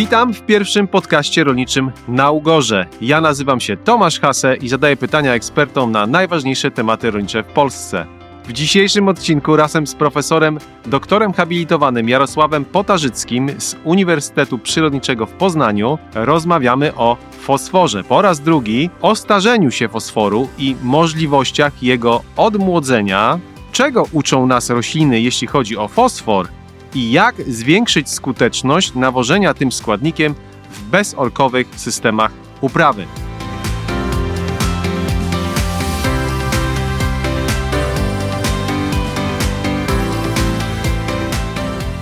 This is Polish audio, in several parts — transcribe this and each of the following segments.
Witam w pierwszym podcaście rolniczym na Ugorze. Ja nazywam się Tomasz Hase i zadaję pytania ekspertom na najważniejsze tematy rolnicze w Polsce. W dzisiejszym odcinku razem z profesorem, doktorem habilitowanym Jarosławem Potarzyckim z Uniwersytetu Przyrodniczego w Poznaniu rozmawiamy o fosforze. Po raz drugi o starzeniu się fosforu i możliwościach jego odmłodzenia. Czego uczą nas rośliny, jeśli chodzi o fosfor? I jak zwiększyć skuteczność nawożenia tym składnikiem w bezorkowych systemach uprawy.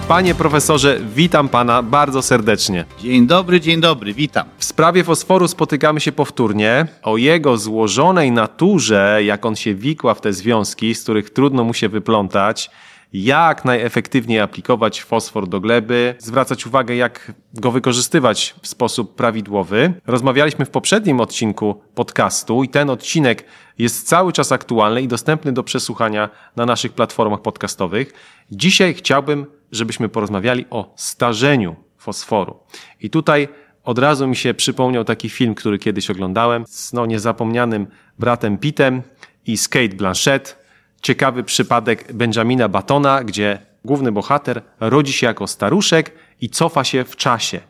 Panie profesorze, witam pana bardzo serdecznie. Dzień dobry, dzień dobry, witam. W sprawie fosforu spotykamy się powtórnie. O jego złożonej naturze, jak on się wikła w te związki, z których trudno mu się wyplątać, jak najefektywniej aplikować fosfor do gleby, zwracać uwagę, jak go wykorzystywać w sposób prawidłowy. Rozmawialiśmy w poprzednim odcinku podcastu i ten odcinek jest cały czas aktualny i dostępny do przesłuchania na naszych platformach podcastowych. Dzisiaj chciałbym, żebyśmy porozmawiali o starzeniu fosforu. I tutaj od razu mi się przypomniał taki film, który kiedyś oglądałem z no, niezapomnianym bratem Pittem i z Kate Blanchett ciekawy przypadek Benjamina Batona, gdzie główny bohater rodzi się jako staruszek i cofa się w czasie.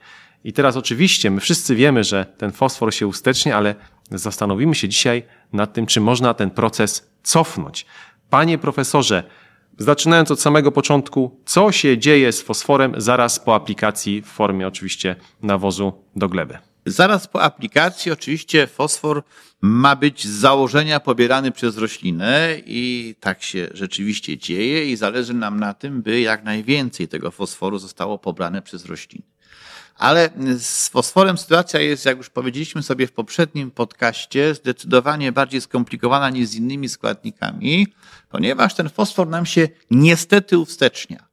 I teraz oczywiście my wszyscy wiemy, że ten fosfor się ustecznia, ale zastanowimy się dzisiaj nad tym, czy można ten proces cofnąć. Panie profesorze, zaczynając od samego początku, co się dzieje z fosforem zaraz po aplikacji w formie oczywiście nawozu do gleby? Zaraz po aplikacji oczywiście fosfor ma być z założenia pobierany przez roślinę i tak się rzeczywiście dzieje i zależy nam na tym, by jak najwięcej tego fosforu zostało pobrane przez rośliny. Ale z fosforem sytuacja jest, jak już powiedzieliśmy sobie w poprzednim podcaście, zdecydowanie bardziej skomplikowana niż z innymi składnikami, ponieważ ten fosfor nam się niestety uwstecznia.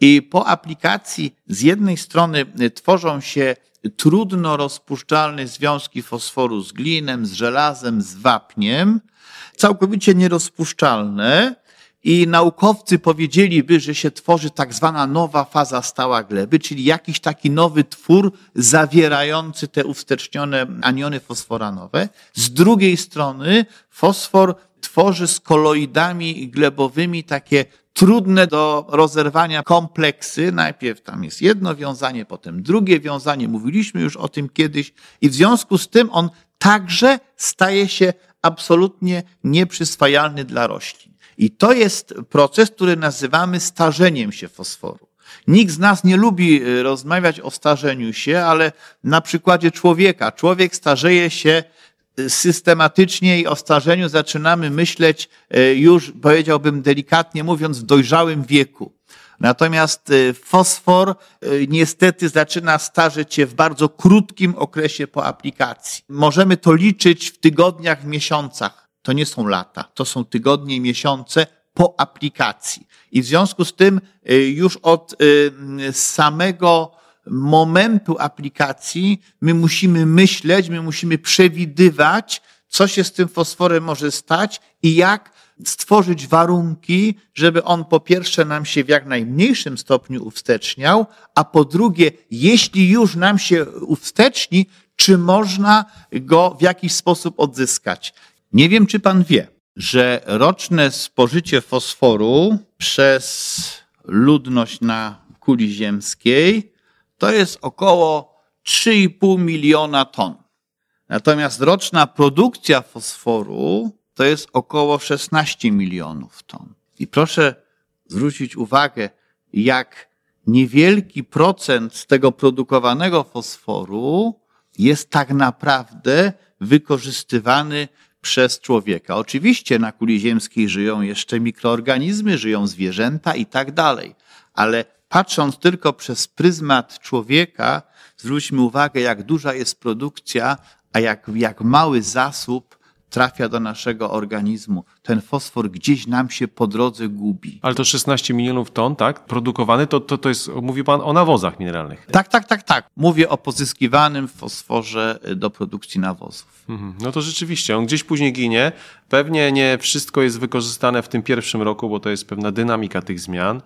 I po aplikacji z jednej strony tworzą się trudno rozpuszczalne związki fosforu z glinem, z żelazem, z wapniem, całkowicie nierozpuszczalne. I naukowcy powiedzieliby, że się tworzy tak zwana nowa faza stała gleby, czyli jakiś taki nowy twór zawierający te uwstecznione aniony fosforanowe. Z drugiej strony fosfor tworzy z koloidami glebowymi takie trudne do rozerwania kompleksy. Najpierw tam jest jedno wiązanie, potem drugie wiązanie. Mówiliśmy już o tym kiedyś i w związku z tym on także staje się absolutnie nieprzyswajalny dla roślin. I to jest proces, który nazywamy starzeniem się fosforu. Nikt z nas nie lubi y, rozmawiać o starzeniu się, ale na przykładzie człowieka. Człowiek starzeje się systematycznie i o starzeniu zaczynamy myśleć e, już, powiedziałbym delikatnie mówiąc, w dojrzałym wieku. Natomiast e, fosfor e, niestety zaczyna starzeć się w bardzo krótkim okresie po aplikacji. Możemy to liczyć w tygodniach, w miesiącach. To nie są lata, to są tygodnie i miesiące po aplikacji. I w związku z tym już od samego momentu aplikacji my musimy myśleć, my musimy przewidywać, co się z tym fosforem może stać i jak stworzyć warunki, żeby on po pierwsze nam się w jak najmniejszym stopniu uwsteczniał, a po drugie, jeśli już nam się uwsteczni, czy można go w jakiś sposób odzyskać. Nie wiem, czy pan wie, że roczne spożycie fosforu przez ludność na kuli ziemskiej to jest około 3,5 miliona ton. Natomiast roczna produkcja fosforu to jest około 16 milionów ton. I proszę zwrócić uwagę, jak niewielki procent z tego produkowanego fosforu jest tak naprawdę wykorzystywany przez człowieka. Oczywiście na kuli ziemskiej żyją jeszcze mikroorganizmy, żyją zwierzęta i tak dalej, ale patrząc tylko przez pryzmat człowieka, zwróćmy uwagę, jak duża jest produkcja, a jak, jak mały zasób trafia do naszego organizmu. Ten fosfor gdzieś nam się po drodze gubi. Ale to 16 milionów ton, tak? Produkowany, to, to, to jest, mówi pan o nawozach mineralnych. Tak, tak, tak, tak. Mówię o pozyskiwanym fosforze do produkcji nawozów. Mhm. No to rzeczywiście, on gdzieś później ginie. Pewnie nie wszystko jest wykorzystane w tym pierwszym roku, bo to jest pewna dynamika tych zmian.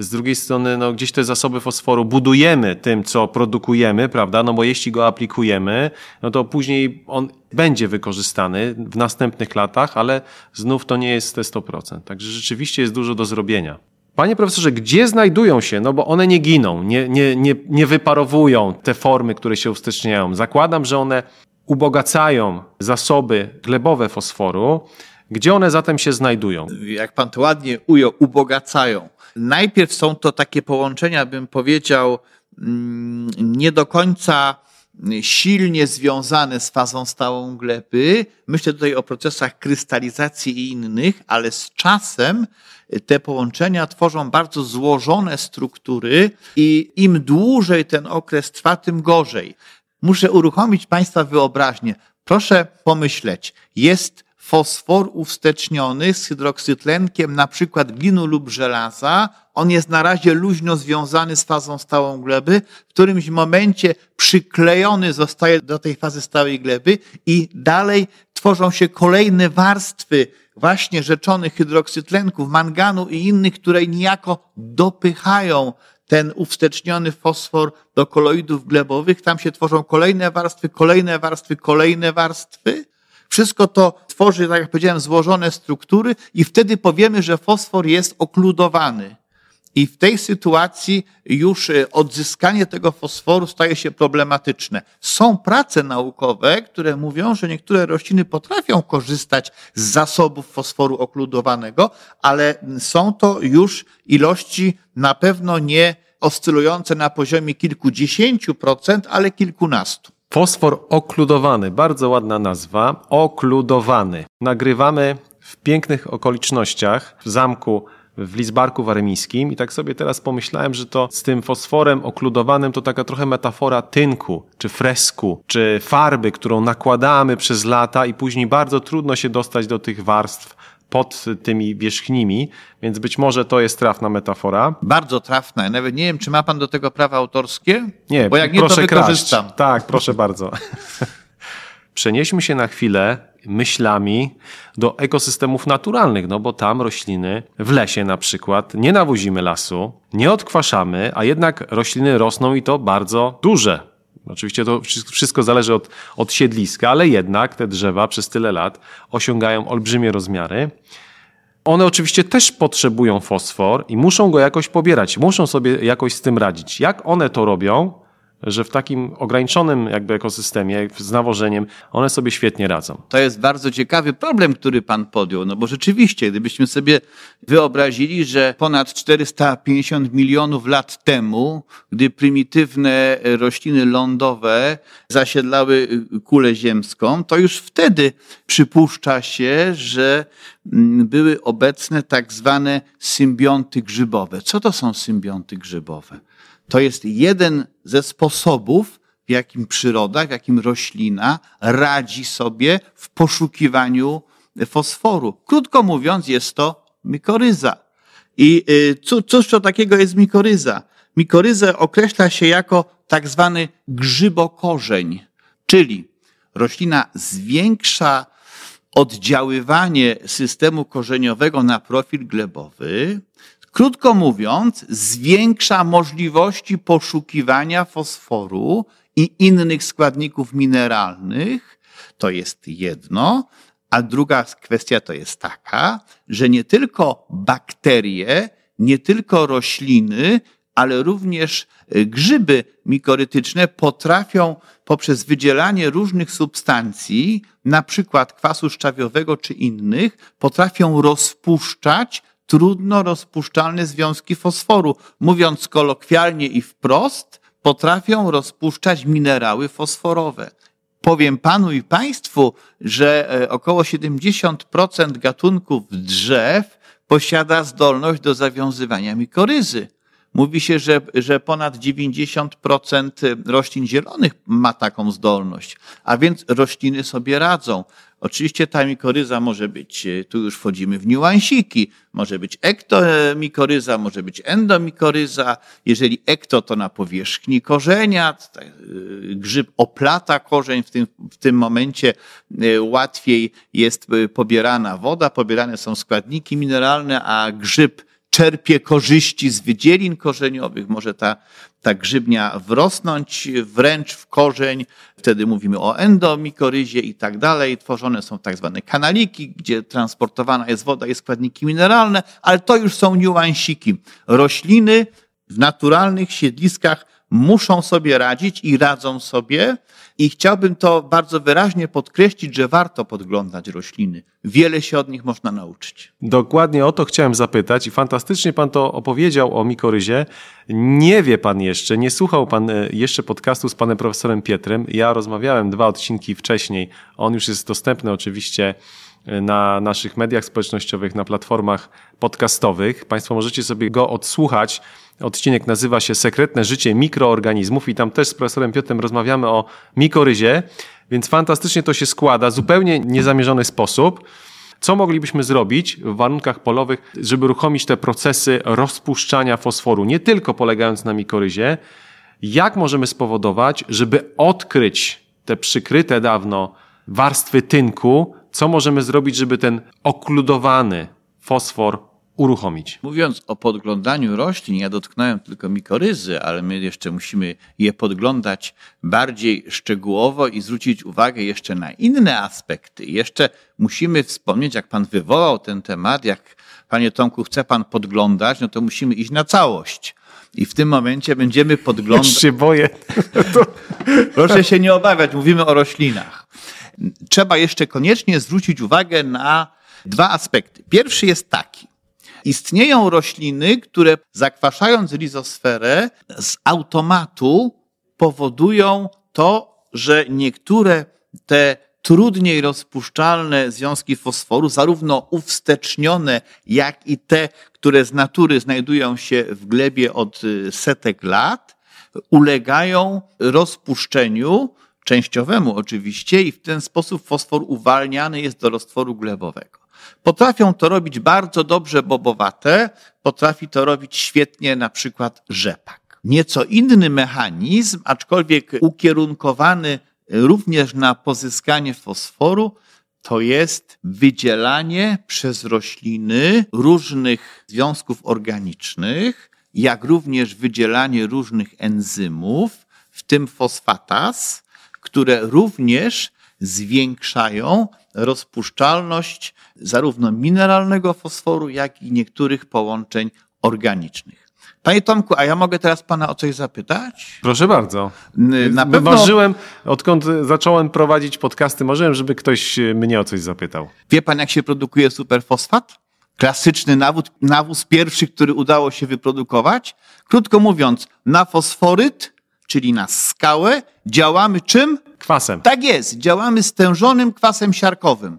Z drugiej strony no, gdzieś te zasoby fosforu budujemy tym, co produkujemy, prawda? No bo jeśli go aplikujemy, no to później on będzie wykorzystany w następnych latach, ale znów to nie jest te 100%. Także rzeczywiście jest dużo do zrobienia. Panie profesorze, gdzie znajdują się? No bo one nie giną, nie, nie, nie, nie wyparowują te formy, które się usteczniają. Zakładam, że one ubogacają zasoby glebowe fosforu. Gdzie one zatem się znajdują? Jak pan to ładnie ujął, ubogacają. Najpierw są to takie połączenia, bym powiedział, mm, nie do końca silnie związane z fazą stałą gleby. Myślę tutaj o procesach krystalizacji i innych, ale z czasem te połączenia tworzą bardzo złożone struktury i im dłużej ten okres trwa, tym gorzej. Muszę uruchomić Państwa wyobraźnię. Proszę pomyśleć, jest fosfor uwsteczniony z hydroksytlenkiem na przykład glinu lub żelaza. On jest na razie luźno związany z fazą stałą gleby. W którymś momencie przyklejony zostaje do tej fazy stałej gleby i dalej tworzą się kolejne warstwy właśnie rzeczonych hydroksytlenków, manganu i innych, które niejako dopychają ten uwsteczniony fosfor do koloidów glebowych. Tam się tworzą kolejne warstwy, kolejne warstwy, kolejne warstwy. Wszystko to tworzy, tak jak powiedziałem, złożone struktury i wtedy powiemy, że fosfor jest okludowany. I w tej sytuacji już e, odzyskanie tego fosforu staje się problematyczne. Są prace naukowe, które mówią, że niektóre rośliny potrafią korzystać z zasobów fosforu okludowanego, ale są to już ilości na pewno nie oscylujące na poziomie kilkudziesięciu procent, ale kilkunastu. Fosfor okludowany, bardzo ładna nazwa, okludowany. Nagrywamy w pięknych okolicznościach w zamku w Lizbarku Warmińskim i tak sobie teraz pomyślałem, że to z tym fosforem okludowanym to taka trochę metafora tynku, czy fresku, czy farby, którą nakładamy przez lata i później bardzo trudno się dostać do tych warstw pod tymi wierzchnimi, więc być może to jest trafna metafora. Bardzo trafna. Nawet nie wiem, czy ma pan do tego prawa autorskie? Nie, bo jak nie, proszę to wykorzystam. Kraść. Tak, proszę bardzo. Przenieśmy się na chwilę myślami do ekosystemów naturalnych, no bo tam rośliny, w lesie na przykład, nie nawozimy lasu, nie odkwaszamy, a jednak rośliny rosną i to bardzo duże. Oczywiście to wszystko zależy od, od siedliska, ale jednak te drzewa przez tyle lat osiągają olbrzymie rozmiary. One oczywiście też potrzebują fosfor i muszą go jakoś pobierać, muszą sobie jakoś z tym radzić. Jak one to robią? Że w takim ograniczonym jakby ekosystemie z nawożeniem one sobie świetnie radzą. To jest bardzo ciekawy problem, który pan podjął, no bo rzeczywiście, gdybyśmy sobie wyobrazili, że ponad 450 milionów lat temu, gdy prymitywne rośliny lądowe zasiedlały kulę ziemską, to już wtedy przypuszcza się, że mm, były obecne tak zwane symbionty grzybowe. Co to są symbionty grzybowe? To jest jeden ze sposobów, w jakim przyroda, w jakim roślina radzi sobie w poszukiwaniu fosforu. Krótko mówiąc, jest to mikoryza. I y, cóż to takiego jest mikoryza? Mikoryzę określa się jako tak zwany grzybokorzeń, czyli roślina zwiększa oddziaływanie systemu korzeniowego na profil glebowy, Krótko mówiąc, zwiększa możliwości poszukiwania fosforu i innych składników mineralnych. To jest jedno. A druga kwestia to jest taka, że nie tylko bakterie, nie tylko rośliny, ale również e, grzyby mikorytyczne potrafią poprzez wydzielanie różnych substancji, na przykład kwasu szczawiowego czy innych, potrafią rozpuszczać trudno rozpuszczalne związki fosforu. Mówiąc kolokwialnie i wprost, potrafią rozpuszczać minerały fosforowe. Powiem panu i państwu, że e, około 70% gatunków drzew posiada zdolność do zawiązywania mikoryzy. Mówi się, że, że ponad 90% roślin zielonych ma taką zdolność, a więc rośliny sobie radzą. Oczywiście ta mikoryza może być, e, tu już wchodzimy w niuansiki, może być ektomikoryza, może być endomikoryza. Jeżeli ekto, to na powierzchni korzenia, e, grzyb oplata korzeń, w tym, w tym momencie e, łatwiej jest pobierana woda, pobierane są składniki mineralne, a grzyb czerpie korzyści z wydzielin korzeniowych, może ta, ta grzybnia wrosnąć wręcz w korzeń, wtedy mówimy o endomikoryzie i tak dalej. Tworzone są tak zwane kanaliki, gdzie transportowana jest woda i składniki mineralne, ale to już są niuansiki. Rośliny w naturalnych siedliskach muszą sobie radzić i radzą sobie. I chciałbym to bardzo wyraźnie podkreślić, że warto podglądać rośliny. Wiele się od nich można nauczyć. Dokładnie o to chciałem zapytać i fantastycznie pan to opowiedział o mikoryzie. Nie wie pan jeszcze, nie słuchał pan e, jeszcze podcastu z panem profesorem Pietrem. Ja rozmawiałem dwa odcinki wcześniej. On już jest dostępny oczywiście na naszych mediach społecznościowych, na platformach podcastowych. Państwo możecie sobie go odsłuchać. Odcinek nazywa się Sekretne życie mikroorganizmów i tam też z profesorem Piotrem rozmawiamy o mikoryzie, więc fantastycznie to się składa, zupełnie niezamierzony sposób. Co moglibyśmy zrobić w warunkach polowych, żeby uruchomić te procesy rozpuszczania fosforu, nie tylko polegając na mikoryzie, jak możemy spowodować, żeby odkryć te przykryte dawno warstwy tynku, co możemy zrobić, żeby ten okludowany fosfor uruchomić. Mówiąc o podglądaniu roślin, ja dotknąłem tylko mikoryzy, ale my jeszcze musimy je podglądać bardziej szczegółowo i zwrócić uwagę jeszcze na inne aspekty. Jeszcze musimy wspomnieć, jak Pan wywołał ten temat, jak Panie Tomku chce Pan podglądać, no to musimy iść na całość. I w tym momencie będziemy podglądać. Już się boję. Proszę się nie obawiać, mówimy o roślinach. Trzeba jeszcze koniecznie zwrócić uwagę na dwa aspekty. Pierwszy jest taki. Istnieją rośliny, które zakwaszając rizosferę z automatu powodują to, że niektóre te trudniej rozpuszczalne związki fosforu, zarówno uwstecznione, jak i te, które z natury znajdują się w glebie od setek lat, ulegają rozpuszczeniu, częściowemu oczywiście, i w ten sposób fosfor uwalniany jest do roztworu glebowego. Potrafią to robić bardzo dobrze bobowate, potrafi to robić świetnie na przykład rzepak. Nieco inny mechanizm, aczkolwiek ukierunkowany również na pozyskanie fosforu, to jest wydzielanie przez rośliny różnych związków organicznych, jak również wydzielanie różnych enzymów, w tym fosfatas, które również zwiększają rozpuszczalność zarówno mineralnego fosforu, jak i niektórych połączeń organicznych. Panie Tomku, a ja mogę teraz pana o coś zapytać? Proszę bardzo. Na pewno... Marzyłem, odkąd zacząłem prowadzić podcasty, marzyłem, żeby ktoś mnie o coś zapytał. Wie pan, jak się produkuje superfosfat? Klasyczny nawóz, nawóz pierwszy, który udało się wyprodukować. Krótko mówiąc, na fosforyt, czyli na skałę, działamy czym? Kwasem. Tak jest, działamy stężonym kwasem siarkowym.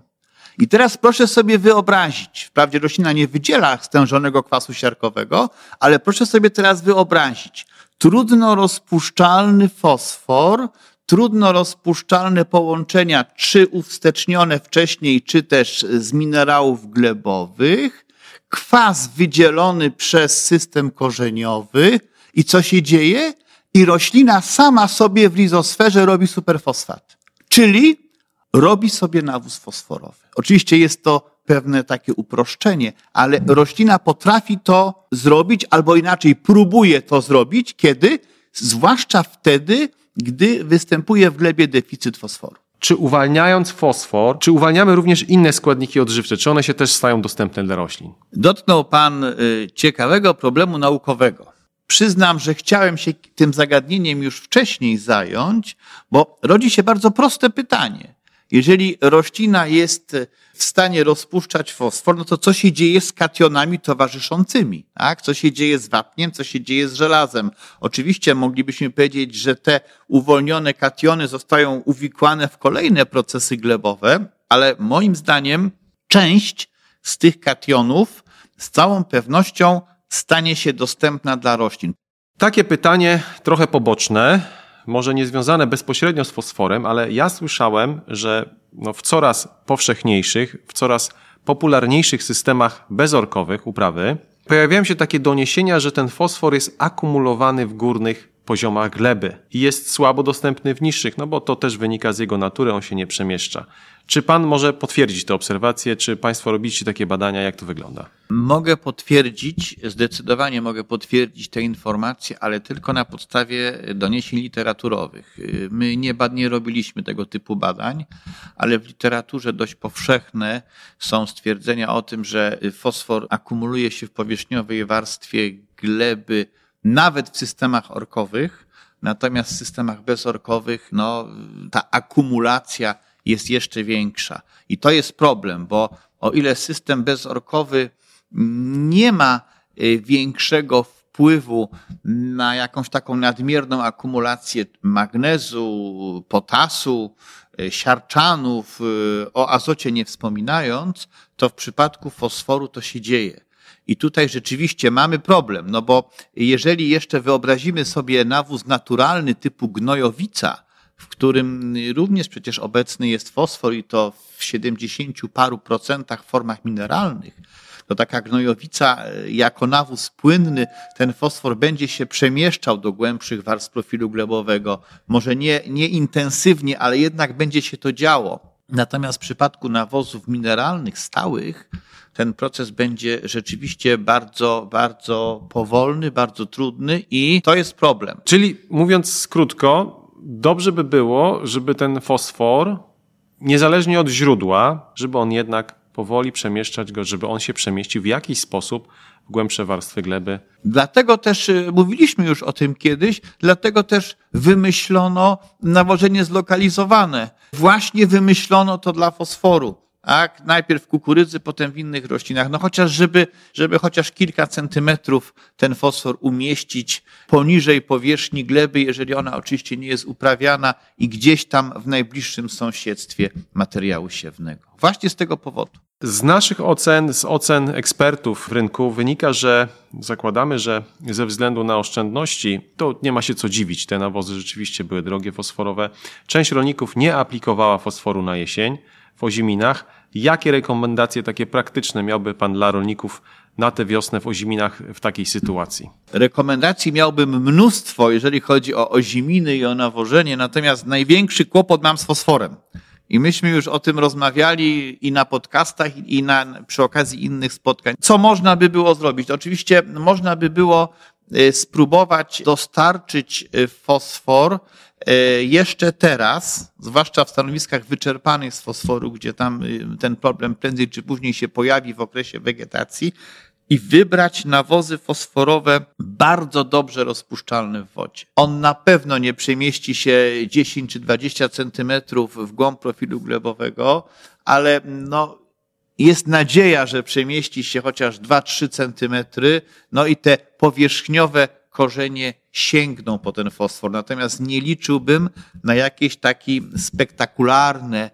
I teraz proszę sobie wyobrazić, wprawdzie roślina nie wydziela stężonego kwasu siarkowego, ale proszę sobie teraz wyobrazić trudno rozpuszczalny fosfor, trudno rozpuszczalne połączenia, czy uwstecznione wcześniej, czy też z minerałów glebowych, kwas wydzielony przez system korzeniowy i co się dzieje? I roślina sama sobie w rizosferze robi superfosfat. Czyli robi sobie nawóz fosforowy. Oczywiście jest to pewne takie uproszczenie, ale roślina potrafi to zrobić, albo inaczej próbuje to zrobić, kiedy? Zwłaszcza wtedy, gdy występuje w glebie deficyt fosforu. Czy uwalniając fosfor, czy uwalniamy również inne składniki odżywcze? Czy one się też stają dostępne dla roślin? Dotknął Pan y, ciekawego problemu naukowego. Przyznam, że chciałem się tym zagadnieniem już wcześniej zająć, bo rodzi się bardzo proste pytanie. Jeżeli roślina jest w stanie rozpuszczać fosfor, no to co się dzieje z kationami towarzyszącymi? Tak? Co się dzieje z wapniem, co się dzieje z żelazem? Oczywiście moglibyśmy powiedzieć, że te uwolnione kationy zostają uwikłane w kolejne procesy glebowe, ale moim zdaniem część z tych kationów z całą pewnością stanie się dostępna dla roślin. Takie pytanie trochę poboczne może nie związane bezpośrednio z fosforem, ale ja słyszałem, że no w coraz powszechniejszych, w coraz popularniejszych systemach bezorkowych uprawy pojawiają się takie doniesienia, że ten fosfor jest akumulowany w górnych poziomach gleby i jest słabo dostępny w niższych, no bo to też wynika z jego natury, on się nie przemieszcza. Czy pan może potwierdzić te obserwacje? Czy państwo robicie takie badania? Jak to wygląda? Mogę potwierdzić, zdecydowanie mogę potwierdzić te informacje, ale tylko na podstawie doniesień literaturowych. My nie, nie robiliśmy tego typu badań, ale w literaturze dość powszechne są stwierdzenia o tym, że fosfor akumuluje się w powierzchniowej warstwie gleby, nawet w systemach orkowych. Natomiast w systemach bezorkowych, no, ta akumulacja jest jeszcze większa. I to jest problem, bo o ile system bezorkowy nie ma y, większego wpływu na jakąś taką nadmierną akumulację magnezu, potasu, y, siarczanów, y, o azocie nie wspominając, to w przypadku fosforu to się dzieje. I tutaj rzeczywiście mamy problem, no bo jeżeli jeszcze wyobrazimy sobie nawóz naturalny typu gnojowica, w którym również przecież obecny jest fosfor i to w 70 paru procentach formach mineralnych, to taka gnojowica e, jako nawóz płynny, ten fosfor będzie się przemieszczał do głębszych warstw profilu glebowego. Może nie, nie intensywnie, ale jednak będzie się to działo. Natomiast w przypadku nawozów mineralnych, stałych, ten proces będzie rzeczywiście bardzo, bardzo powolny, bardzo trudny i to jest problem. Czyli mówiąc krótko, dobrze by było, żeby ten fosfor, niezależnie od źródła, żeby on jednak powoli przemieszczać go, żeby on się przemieścił w jakiś sposób w głębsze warstwy gleby. Dlatego też y, mówiliśmy już o tym kiedyś, dlatego też wymyślono nawożenie zlokalizowane. Właśnie wymyślono to dla fosforu tak? Najpierw kukurydzy, potem w innych roślinach. No chociaż, żeby, żeby chociaż kilka centymetrów ten fosfor umieścić poniżej powierzchni gleby, jeżeli ona oczywiście nie jest uprawiana i gdzieś tam w najbliższym sąsiedztwie materiału siewnego. Właśnie z tego powodu. Z naszych ocen, z ocen ekspertów w rynku wynika, że zakładamy, że ze względu na oszczędności, to nie ma się co dziwić, te nawozy rzeczywiście były drogie, fosforowe. Część rolników nie aplikowała fosforu na jesień w Oziminach. Jakie rekomendacje takie praktyczne miałby Pan dla rolników na tę wiosnę w Oziminach w takiej sytuacji? Rekomendacji miałbym mnóstwo, jeżeli chodzi o oziminy i o nawożenie, natomiast największy kłopot mam z fosforem. I myśmy już o tym rozmawiali i na podcastach, i na, przy okazji innych spotkań. Co można by było zrobić? Oczywiście można by było y, spróbować dostarczyć y, fosfor jeszcze teraz, zwłaszcza w stanowiskach wyczerpanych z fosforu, gdzie tam y, ten problem prędzej czy później się pojawi w okresie wegetacji, i wybrać nawozy fosforowe bardzo dobrze rozpuszczalne w wodzie. On na pewno nie przemieści się 10 czy 20 centymetrów w głąb profilu glebowego, ale no, jest nadzieja, że przemieści się chociaż 2-3 centymetry, no i te powierzchniowe korzenie sięgną po ten fosfor. Natomiast nie liczyłbym na jakieś takie spektakularne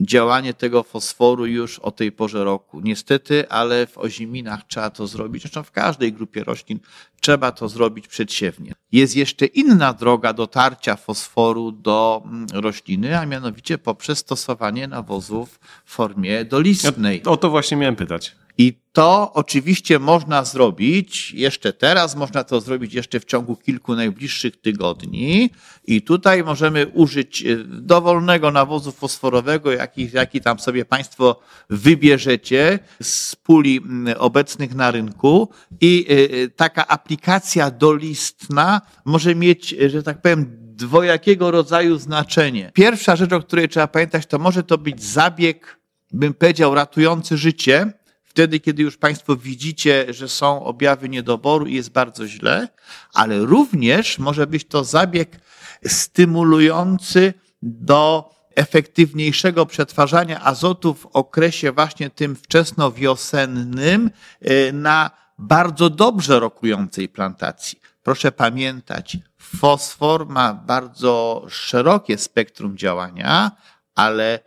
działanie tego fosforu już o tej porze roku. Niestety, ale w oziminach trzeba to zrobić. Zresztą w każdej grupie roślin trzeba to zrobić przedsiewnie. Jest jeszcze inna droga dotarcia fosforu do mm, rośliny, a mianowicie poprzez stosowanie nawozów w formie dolistnej. O to właśnie miałem pytać. I to oczywiście można zrobić jeszcze teraz, można to zrobić jeszcze w ciągu kilku najbliższych tygodni. I tutaj możemy użyć e, dowolnego nawozu fosforowego, jaki, jaki tam sobie Państwo wybierzecie z puli obecnych na rynku. I e, e, taka aplikacja dolistna może mieć, że tak powiem, dwojakiego rodzaju znaczenie. Pierwsza rzecz, o której trzeba pamiętać, to może to być zabieg, bym powiedział, ratujący życie, wtedy, kiedy już Państwo widzicie, że są objawy niedoboru i jest bardzo źle, ale również może być to zabieg stymulujący do efektywniejszego przetwarzania azotu w okresie właśnie tym wczesnowiosennym y, na bardzo dobrze rokującej plantacji. Proszę pamiętać, fosfor ma bardzo szerokie spektrum działania, ale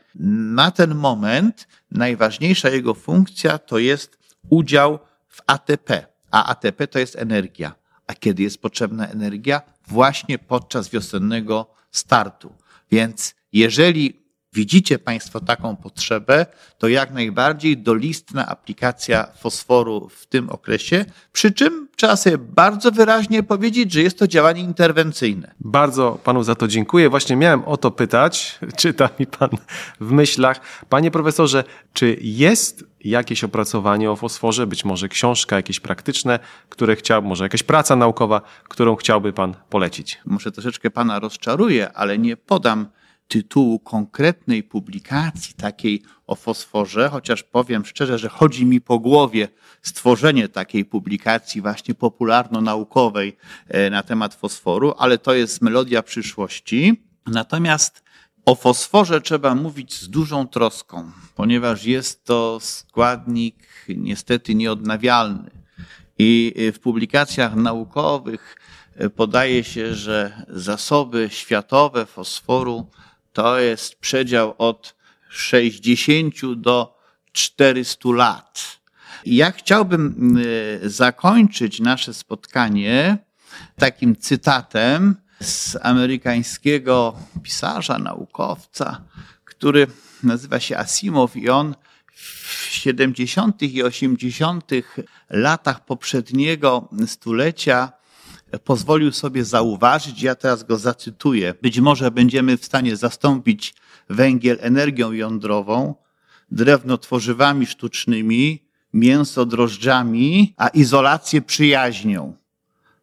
na ten moment najważniejsza jego funkcja to jest udział w ATP, a ATP to jest energia. A kiedy jest potrzebna energia? Właśnie podczas wiosennego startu. Więc jeżeli widzicie Państwo taką potrzebę, to jak najbardziej dolistna aplikacja fosforu w tym okresie, przy czym trzeba sobie bardzo wyraźnie powiedzieć, że jest to działanie interwencyjne. Bardzo Panu za to dziękuję. Właśnie miałem o to pytać, czyta mi Pan w myślach. Panie profesorze, czy jest jakieś opracowanie o fosforze, być może książka, jakieś praktyczne, które chciał, może jakaś praca naukowa, którą chciałby Pan polecić? Może troszeczkę Pana rozczaruję, ale nie podam tytułu konkretnej publikacji takiej o fosforze, chociaż powiem szczerze, że chodzi mi po głowie stworzenie takiej publikacji właśnie popularno-naukowej e, na temat fosforu, ale to jest melodia przyszłości. Natomiast o fosforze trzeba mówić z dużą troską, ponieważ jest to składnik niestety nieodnawialny. I w publikacjach naukowych e, podaje się, że zasoby światowe fosforu to jest przedział od 60 do 400 lat. Ja chciałbym e, zakończyć nasze spotkanie takim cytatem z amerykańskiego pisarza, naukowca, który nazywa się Asimov i on w 70. i 80. latach poprzedniego stulecia pozwolił sobie zauważyć, ja teraz go zacytuję, być może będziemy w stanie zastąpić węgiel energią jądrową, drewno tworzywami sztucznymi, mięso drożdżami, a izolację przyjaźnią.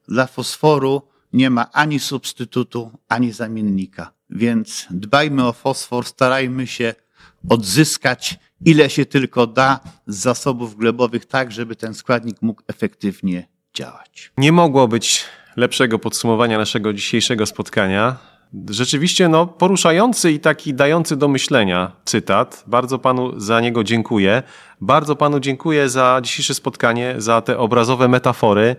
Dla fosforu nie ma ani substytutu, ani zamiennika. Więc dbajmy o fosfor, starajmy się odzyskać ile się tylko da z zasobów glebowych, tak żeby ten składnik mógł efektywnie działać. Nie mogło być lepszego podsumowania naszego dzisiejszego spotkania. Rzeczywiście no, poruszający i taki dający do myślenia cytat. Bardzo panu za niego dziękuję. Bardzo panu dziękuję za dzisiejsze spotkanie, za te obrazowe metafory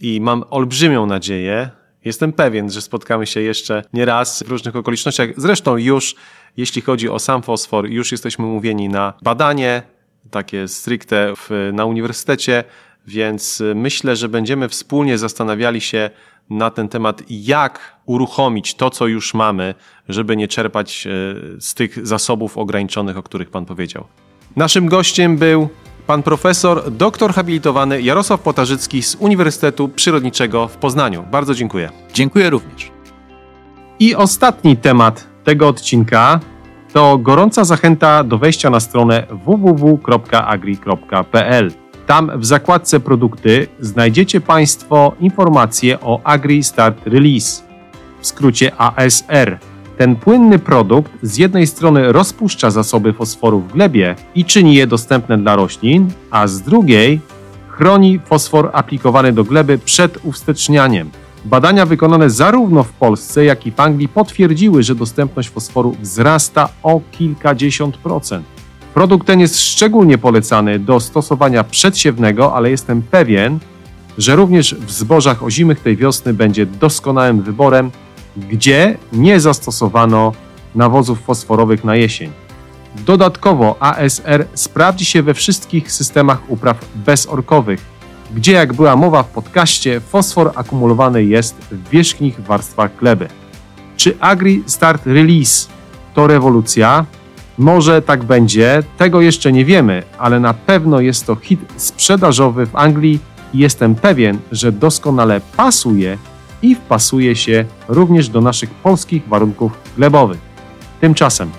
i mam olbrzymią nadzieję, jestem pewien, że spotkamy się jeszcze nie raz w różnych okolicznościach. Zresztą już, jeśli chodzi o sam fosfor, już jesteśmy mówieni na badanie, takie stricte w, na uniwersytecie, więc myślę, że będziemy wspólnie zastanawiali się na ten temat, jak uruchomić to, co już mamy, żeby nie czerpać e, z tych zasobów ograniczonych, o których Pan powiedział. Naszym gościem był pan profesor, doktor habilitowany Jarosław Potarzycki z Uniwersytetu Przyrodniczego w Poznaniu. Bardzo dziękuję. Dziękuję również. I ostatni temat tego odcinka to gorąca zachęta do wejścia na stronę www.agri.pl. Tam w zakładce produkty znajdziecie Państwo informacje o Agri Start Release, w skrócie ASR. Ten płynny produkt z jednej strony rozpuszcza zasoby fosforu w glebie i czyni je dostępne dla roślin, a z drugiej chroni fosfor aplikowany do gleby przed uwstecznianiem. Badania wykonane zarówno w Polsce, jak i w Anglii potwierdziły, że dostępność fosforu wzrasta o kilkadziesiąt procent. Produkt ten jest szczególnie polecany do stosowania przedsiewnego, ale jestem pewien, że również w zbożach ozimych tej wiosny będzie doskonałym wyborem, gdzie nie zastosowano nawozów fosforowych na jesień. Dodatkowo ASR sprawdzi się we wszystkich systemach upraw bezorkowych, gdzie jak była mowa w podcaście, fosfor akumulowany jest w wierzchnich warstwach gleby. Czy Agri Start Release to rewolucja? Może tak będzie, tego jeszcze nie wiemy, ale na pewno jest to hit sprzedażowy w Anglii i jestem pewien, że doskonale pasuje i wpasuje się również do naszych polskich warunków glebowych. Tymczasem